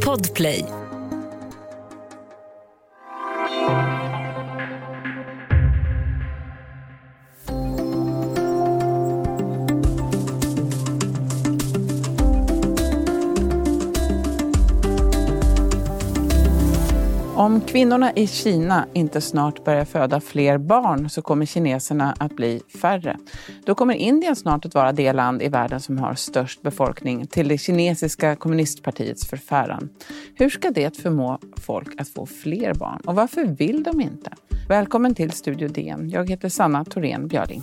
Podplay. Om kvinnorna i Kina inte snart börjar föda fler barn så kommer kineserna att bli färre. Då kommer Indien snart att vara det land i världen som har störst befolkning till det kinesiska kommunistpartiets förfäran. Hur ska det förmå folk att få fler barn och varför vill de inte? Välkommen till Studio DN. Jag heter Sanna Thorén Björling.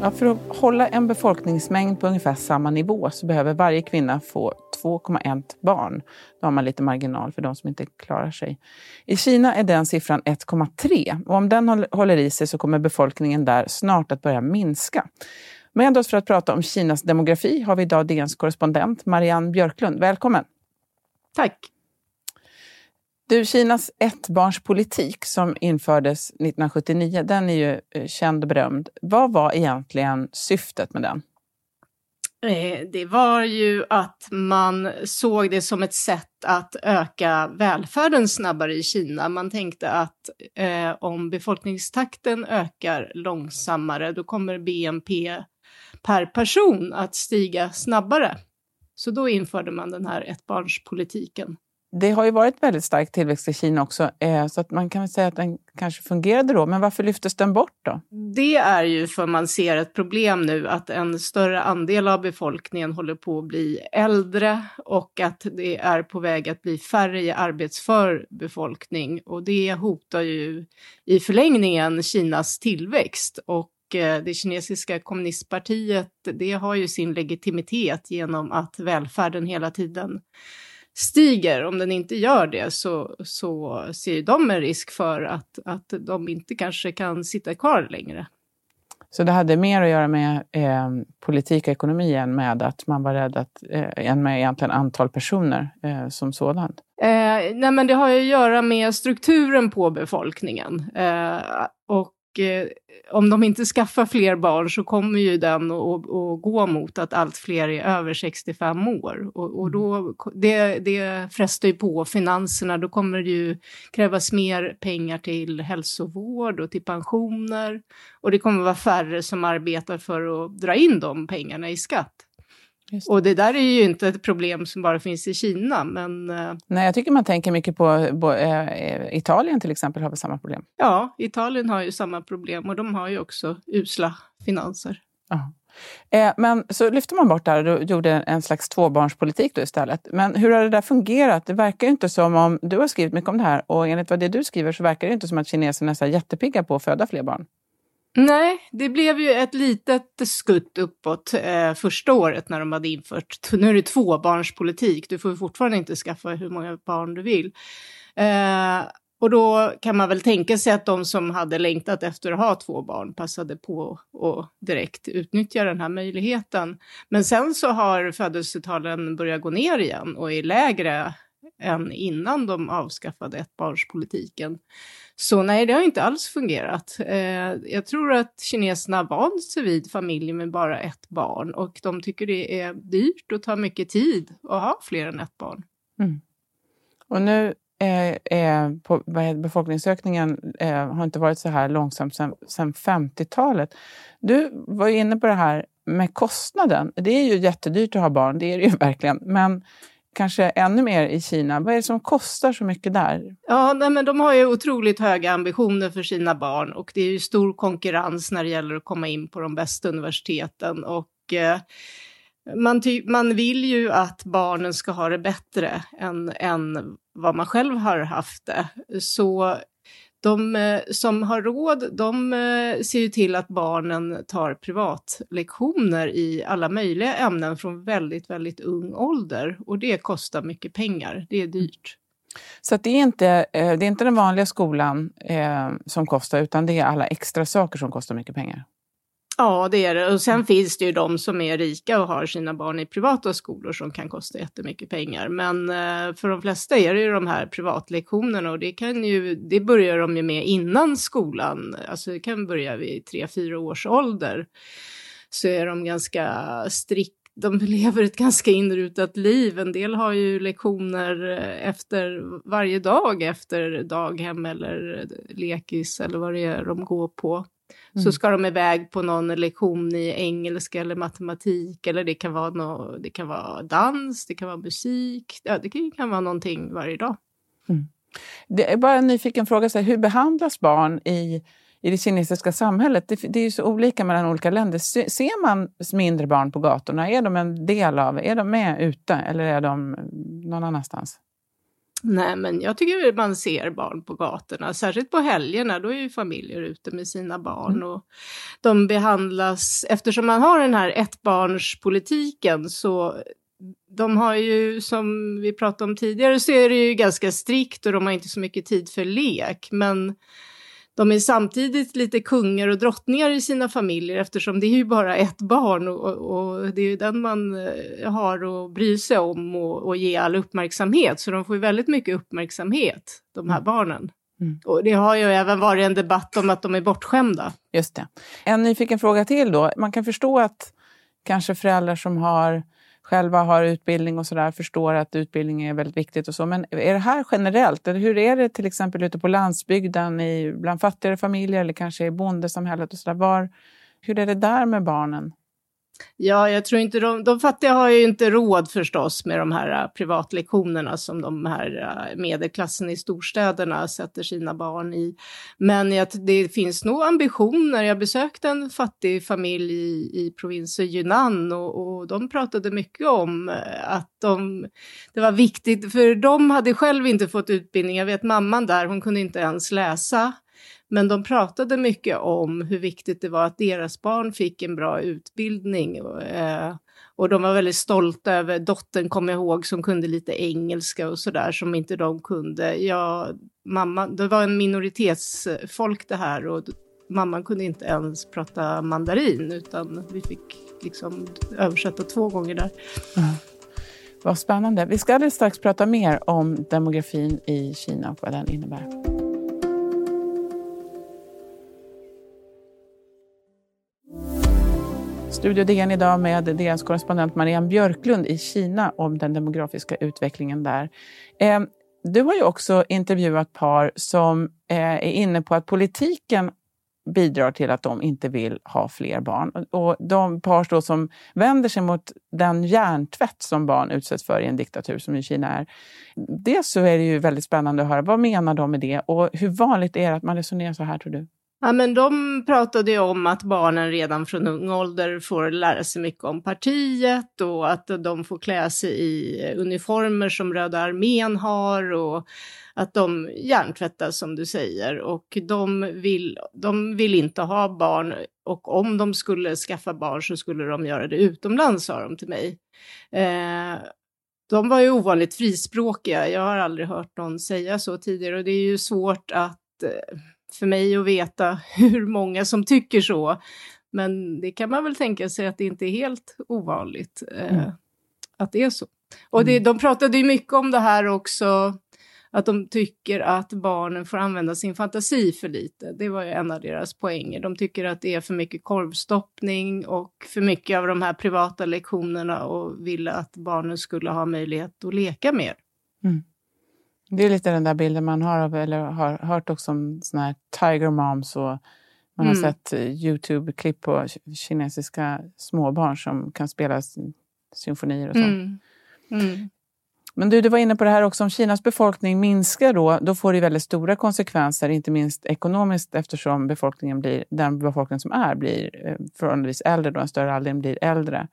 Ja, för att hålla en befolkningsmängd på ungefär samma nivå så behöver varje kvinna få 2,1 barn. Då har man lite marginal för de som inte klarar sig. I Kina är den siffran 1,3 och om den håller i sig så kommer befolkningen där snart att börja minska. Med oss för att prata om Kinas demografi har vi idag DNs korrespondent Marianne Björklund. Välkommen! Tack! Du, Kinas ettbarnspolitik som infördes 1979, den är ju eh, känd och berömd. Vad var egentligen syftet med den? Eh, det var ju att man såg det som ett sätt att öka välfärden snabbare i Kina. Man tänkte att eh, om befolkningstakten ökar långsammare, då kommer BNP per person att stiga snabbare. Så då införde man den här ettbarnspolitiken. Det har ju varit väldigt stark tillväxt i Kina också, eh, så att man kan väl säga att den kanske fungerade då. Men varför lyftes den bort då? Det är ju för man ser ett problem nu att en större andel av befolkningen håller på att bli äldre och att det är på väg att bli färre i arbetsför befolkning. Och det hotar ju i förlängningen Kinas tillväxt. Och eh, det kinesiska kommunistpartiet, det har ju sin legitimitet genom att välfärden hela tiden stiger. Om den inte gör det så, så ser de en risk för att, att de inte kanske kan sitta kvar längre. Så det hade mer att göra med eh, politik och ekonomi än med att man var rädd att, eh, än med egentligen antal personer eh, som sådant? Eh, nej men det har ju att göra med strukturen på befolkningen. Eh, och om de inte skaffar fler barn så kommer ju den att gå mot att allt fler är över 65 år. Och, och då, det, det frestar ju på finanserna. Då kommer det ju krävas mer pengar till hälsovård och till pensioner. Och det kommer vara färre som arbetar för att dra in de pengarna i skatt. Det. Och det där är ju inte ett problem som bara finns i Kina, men... Eh, Nej, jag tycker man tänker mycket på, på äh, Italien till exempel har väl samma problem? Ja, Italien har ju samma problem och de har ju också usla finanser. Eh, men så lyfte man bort det här och gjorde en slags tvåbarnspolitik då istället. Men hur har det där fungerat? Det verkar ju inte som om, du har skrivit mycket om det här och enligt vad det du skriver så verkar det inte som att kineserna är jättepigga på att föda fler barn. Nej, det blev ju ett litet skutt uppåt eh, första året när de hade infört, nu är det tvåbarnspolitik, du får fortfarande inte skaffa hur många barn du vill. Eh, och då kan man väl tänka sig att de som hade längtat efter att ha två barn passade på att direkt utnyttja den här möjligheten. Men sen så har födelsetalen börjat gå ner igen och är lägre än innan de avskaffade ettbarnspolitiken. Så nej, det har inte alls fungerat. Eh, jag tror att kineserna vant sig vid familjer med bara ett barn och de tycker det är dyrt och tar mycket tid att ha fler än ett barn. Mm. Och nu är, är på, befolkningsökningen är, har inte varit så här långsam sedan 50-talet. Du var inne på det här med kostnaden. Det är ju jättedyrt att ha barn, det är det ju verkligen. Men kanske ännu mer i Kina. Vad är det som kostar så mycket där? Ja, nej, men de har ju otroligt höga ambitioner för sina barn och det är ju stor konkurrens när det gäller att komma in på de bästa universiteten. Och, eh, man, man vill ju att barnen ska ha det bättre än, än vad man själv har haft det. Så de eh, som har råd, de eh, ser ju till att barnen tar privatlektioner i alla möjliga ämnen från väldigt, väldigt ung ålder. Och det kostar mycket pengar, det är dyrt. Så det, är inte, eh, det är inte den vanliga skolan som kostar, utan det är alla extra saker som kostar mycket pengar? Ja, det är det. Och sen mm. finns det ju de som är rika och har sina barn i privata skolor som kan kosta jättemycket pengar. Men eh, för de flesta är det ju de här privatlektionerna och det, kan ju, det börjar de ju med innan skolan. Alltså det kan börja vid tre, fyra års ålder. så är de ganska strikt de lever ett ganska inrutat liv. En del har ju lektioner eh, efter varje dag efter daghem eller lekis eller vad det är de går på. Mm. Så ska de iväg på någon lektion i engelska eller matematik eller det kan vara, no, det kan vara dans, det kan vara musik, ja, det kan, kan vara någonting varje dag. Mm. Det är bara en nyfiken fråga, så här, hur behandlas barn i i det kinesiska samhället. Det, det är ju så olika mellan olika länder. Ser man mindre barn på gatorna? Är de en del av, är de med ute eller är de någon annanstans? Nej, men jag tycker man ser barn på gatorna, särskilt på helgerna. Då är ju familjer ute med sina barn mm. och de behandlas, eftersom man har den här ettbarnspolitiken så de har ju, som vi pratade om tidigare, så är det ju ganska strikt och de har inte så mycket tid för lek. Men de är samtidigt lite kungar och drottningar i sina familjer eftersom det är ju bara ett barn och, och det är ju den man eh, har att bry sig om och, och, ge all uppmärksamhet. Så de får ju väldigt mycket uppmärksamhet, de här mm. barnen. Mm. Och det har ju även varit en debatt om att de är bortskämda. Just det. En nyfiken fråga till då. Man kan förstå att kanske föräldrar som har själva har utbildning och sådär förstår att utbildning är väldigt viktigt och så. Men är det här generellt? Eller hur är det till exempel ute på landsbygden, i, bland fattigare familjer eller kanske i bondesamhället och sådär? hur är det där med barnen? Ja, jag tror inte de, de fattiga har ju inte råd förstås med de här uh, privatlektionerna som de här uh, medelklassen i storstäderna sätter sina barn i. Men jag, det finns nog ambitioner. Jag besökte en fattig familj i, i provinsen Yunnan och, och de pratade mycket om äh, att de, det var viktigt, för de hade själv inte fått utbildning. Jag vet mamman där, hon kunde inte ens läsa. Men de pratade mycket om hur viktigt det var att deras barn fick en bra utbildning. Och, eh, och de var väldigt stolta över dottern, kom jag ihåg, som kunde lite engelska och sådär som inte de kunde. Ja, mamma, det var en minoritetsfolk det här och mamman kunde inte ens prata mandarin utan vi fick liksom översätta två gånger där. Mm. Vad spännande. Vi ska alldeles strax prata mer om demografin i Kina och vad den innebär. Studio DN idag med DNs korrespondent Marianne Björklund i Kina om den demografiska utvecklingen där. Ehm, du har ju också intervjuat par som eh, är inne på att politiken bidrar till att de inte vill ha fler barn. Och de par då som vänder sig mot den hjärntvätt som barn utsätts för i en diktatur som ju Kina är. Dels så är det ju väldigt spännande att höra, vad menar de med det? Och hur vanligt är det att man resonerar så här tror du? Ja, men de pratade ju om att barnen redan från ung ålder får lära sig mycket om partiet och att de får klä sig i uniformer som Röda armén har och att de hjärntvättas som du säger och de vill, de vill inte ha barn och om de skulle skaffa barn så skulle de göra det utomlands sa de till mig. Eh, de var ju ovanligt frispråkiga, jag har aldrig hört någon säga så tidigare och det är ju svårt att eh, för mig att veta hur många som tycker så. Men det kan man väl tänka sig att det inte är helt ovanligt eh, mm. att det är så. Och det, mm. de pratade ju mycket om det här också, att de tycker att barnen får använda sin fantasi för lite. Det var ju en av deras poänger. De tycker att det är för mycket korvstoppning och för mycket av de här privata lektionerna och ville att barnen skulle ha möjlighet att leka mer. Mm. Det är lite den där bilden man har av, eller har hört också om såna här tiger moms och man har mm. sett eh, Youtube-klipp på kinesiska småbarn som kan spela symfonier och så. Mm. Mm. Men du, du var inne på det här också, om Kinas befolkning minskar då, då får det väldigt stora konsekvenser, inte minst ekonomiskt eftersom befolkningen blir, den befolkning som är blir eh, förhållandevis äldre, då en större andel blir äldre.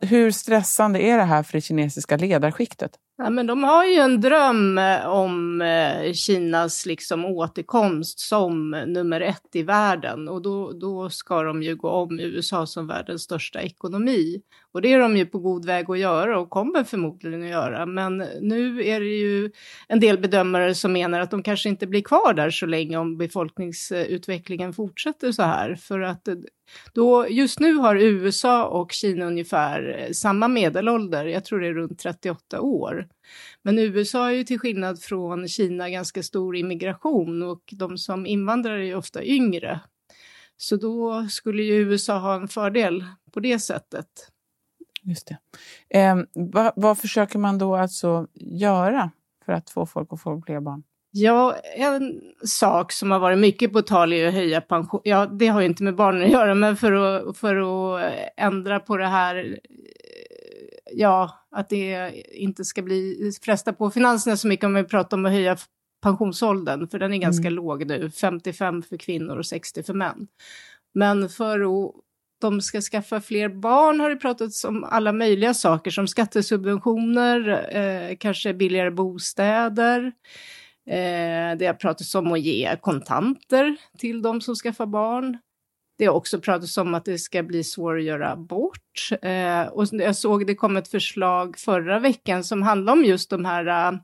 Hur stressande är det här för det kinesiska ledarskiktet? Ja, men de har ju en dröm eh, om eh, Kinas liksom återkomst som nummer ett i världen och då, då ska de ju gå om USA som världens största ekonomi. Och det är de ju på god väg att göra och kommer förmodligen att göra. Men nu är det ju en del bedömare som menar att de kanske inte blir kvar där så länge om befolkningsutvecklingen fortsätter så här. För att eh, då, just nu har USA och Kina ungefär samma medelålder, jag tror det är runt 38 år. Men USA är ju till skillnad från Kina ganska stor immigration och de som invandrar är ju ofta yngre. Så då skulle ju USA ha en fördel på det sättet. Just det. Eh, vad, vad, försöker man då alltså göra för att få folk att få fler barn? Ja, en sak som har varit mycket på tal är att höja pension. Ja, det har ju inte med barnen att göra, men för att, för att ändra på det här, ja, att det inte ska bli fresta på finanserna så mycket om vi pratar om att höja pensionsåldern, för den är ganska mm. låg nu, 55 för kvinnor och 60 för män. Men för att de ska skaffa fler barn har det pratats om alla möjliga saker som skattesubventioner, eh, kanske billigare bostäder. Eh, det har pratats om att ge kontanter till de som skaffar barn. Det har också pratats om att det ska bli svårare att göra abort. Eh, och jag såg det kom ett förslag förra veckan som handlade om just de här eh,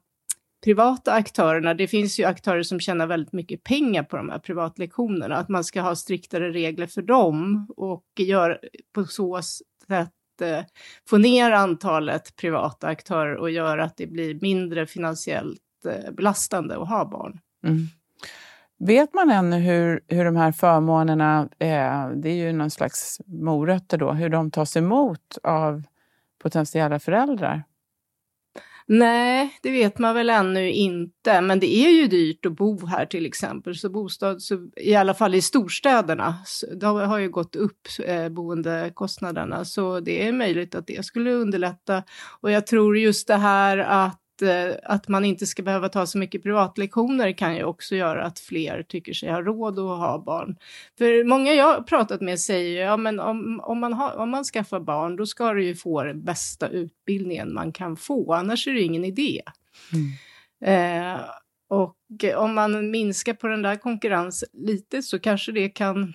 privata aktörerna. Det finns ju aktörer som tjänar väldigt mycket pengar på de här privatlektionerna. Att man ska ha striktare regler för dem och gör på så sätt eh, få ner antalet privata aktörer och göra att det blir mindre finansiellt eh, belastande att ha barn. Mm. Vet man ännu hur, hur de här förmånerna, eh, det är ju någon slags morötter då, hur de tas emot av potentiella föräldrar? Nej, det vet man väl ännu inte, men det är ju dyrt att bo här till exempel. Så bostad, så, i alla fall i storstäderna, det har ju gått upp eh, boendekostnaderna, så det är möjligt att det skulle underlätta. Och jag tror just det här att att man inte ska behöva ta så mycket privatlektioner kan ju också göra att fler tycker sig ha råd att ha barn. För många jag har pratat med säger ja men om, om, man, har, om man skaffar barn då ska du ju få den bästa utbildningen man kan få, annars är det ingen idé. Mm. Eh, och om man minskar på den där konkurrensen lite så kanske det kan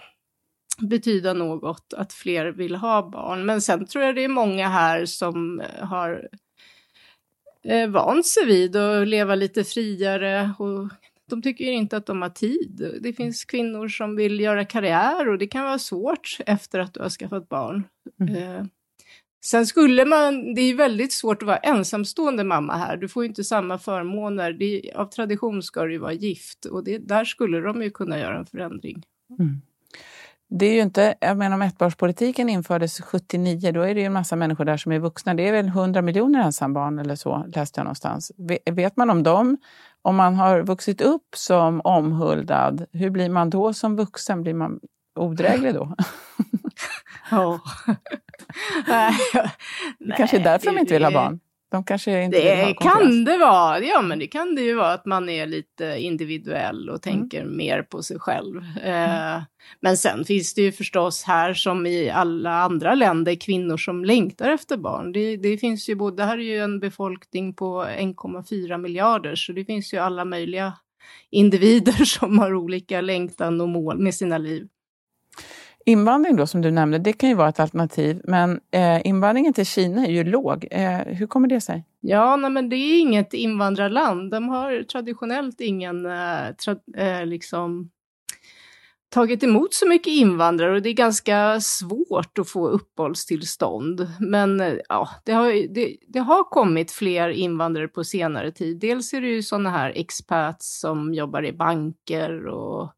betyda något att fler vill ha barn. Men sen tror jag det är många här som har eh, vant sig vid att leva lite friare och de tycker inte att de har tid. Det finns kvinnor som vill göra karriär och det kan vara svårt efter att du har skaffat barn. Mm. Eh, sen skulle man, det är väldigt svårt att vara ensamstående mamma här. Du får inte samma förmåner. Det, av tradition ska du ju vara gift och det, där skulle de ju kunna göra en förändring. Mm. Det är ju inte, jag menar om ettbarnspolitiken infördes 79, då är det ju en massa människor där som är vuxna. Det är väl 100 miljoner ensambarn eller så, läste jag någonstans. Vet man om dem? Om man har vuxit upp som omhuldad, hur blir man då som vuxen? Blir man odräglig då? Ja. det kanske är därför de inte vill ha barn. De kanske inte det kan det vara. Ja, men det kan det ju vara att man är lite individuell och mm. tänker mm. mer på sig själv. Mm. Eh, men sen finns det ju förstås här som i alla andra länder kvinnor som längtar efter barn. Det, det finns ju både, här är ju en befolkning på 1,4 miljarder så det finns ju alla möjliga individer som har olika längtan och mål med sina liv. Invandring då, som du nämnde, det kan ju vara ett alternativ. Men eh, invandringen till Kina är ju låg. Eh, hur kommer det sig? Ja, nej, men det är inget invandrarland. De har traditionellt ingen eh, tra eh, liksom tagit emot så mycket invandrare och det är ganska svårt att få uppehållstillstånd. Men eh, ja, det har, det, det, har kommit fler invandrare på senare tid. Dels är det ju sådana här expats som jobbar i banker och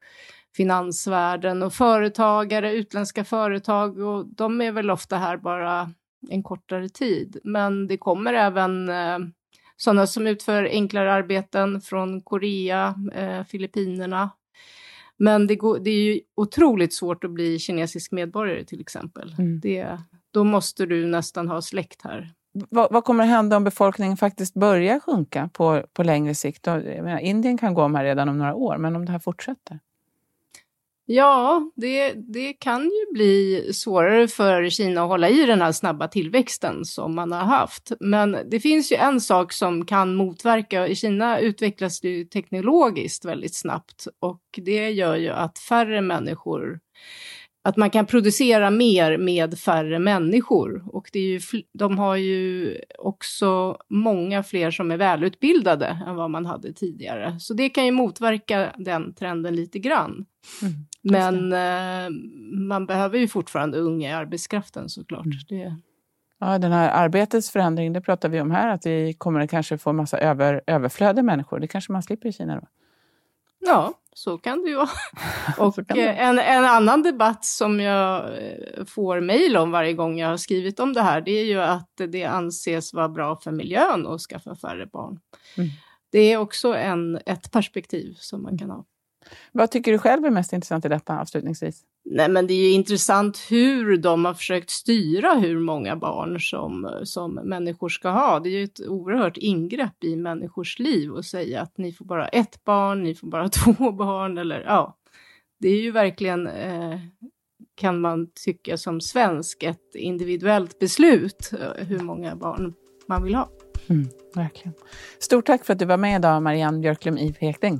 finansvärlden och företagare, utländska företag och de är väl ofta här bara en kortare tid. Men det kommer även eh, sådana som utför enklare arbeten från Korea, eh, Filippinerna. Men det, går, det, är ju otroligt svårt att bli kinesisk medborgare till exempel. Mm. Det, då måste du nästan ha släkt här. Vad, vad, kommer att hända om befolkningen faktiskt börjar sjunka på, på längre sikt? Menar, Indien kan gå om här redan om några år, men om det här fortsätter? Ja, det, det kan ju bli svårare för Kina att hålla i den här snabba tillväxten som man har haft. Men det finns ju en sak som kan motverka. I Kina utvecklas det ju teknologiskt väldigt snabbt och det gör ju att färre människor att man kan producera mer med färre människor. Och det är ju, de har ju också många fler som är välutbildade än vad man hade tidigare. Så det kan ju motverka den trenden lite grann. Mm, Men eh, man behöver ju fortfarande unga i arbetskraften såklart. Mm. Det... Ja, den här arbetets förändring, det pratar vi om här, att vi kommer kanske få massa över, överflödiga människor. Det kanske man slipper i Kina då? Ja, så kan det ju vara. Och en, en annan debatt som jag får mejl om varje gång jag har skrivit om det här, det är ju att det anses vara bra för miljön att skaffa färre barn. Mm. Det är också en, ett perspektiv som man kan ha. Vad tycker du själv är mest intressant i detta avslutningsvis? Nej, men det är ju intressant hur de har försökt styra hur många barn som, som människor ska ha. Det är ju ett oerhört ingrepp i människors liv att säga att ni får bara ett barn, ni får bara två barn eller ja. Det är ju verkligen, eh, kan man tycka som svensk, ett individuellt beslut eh, hur många barn man vill ha. Mm, verkligen. Stort tack för att du var med idag, Marianne Björklund i Ekding.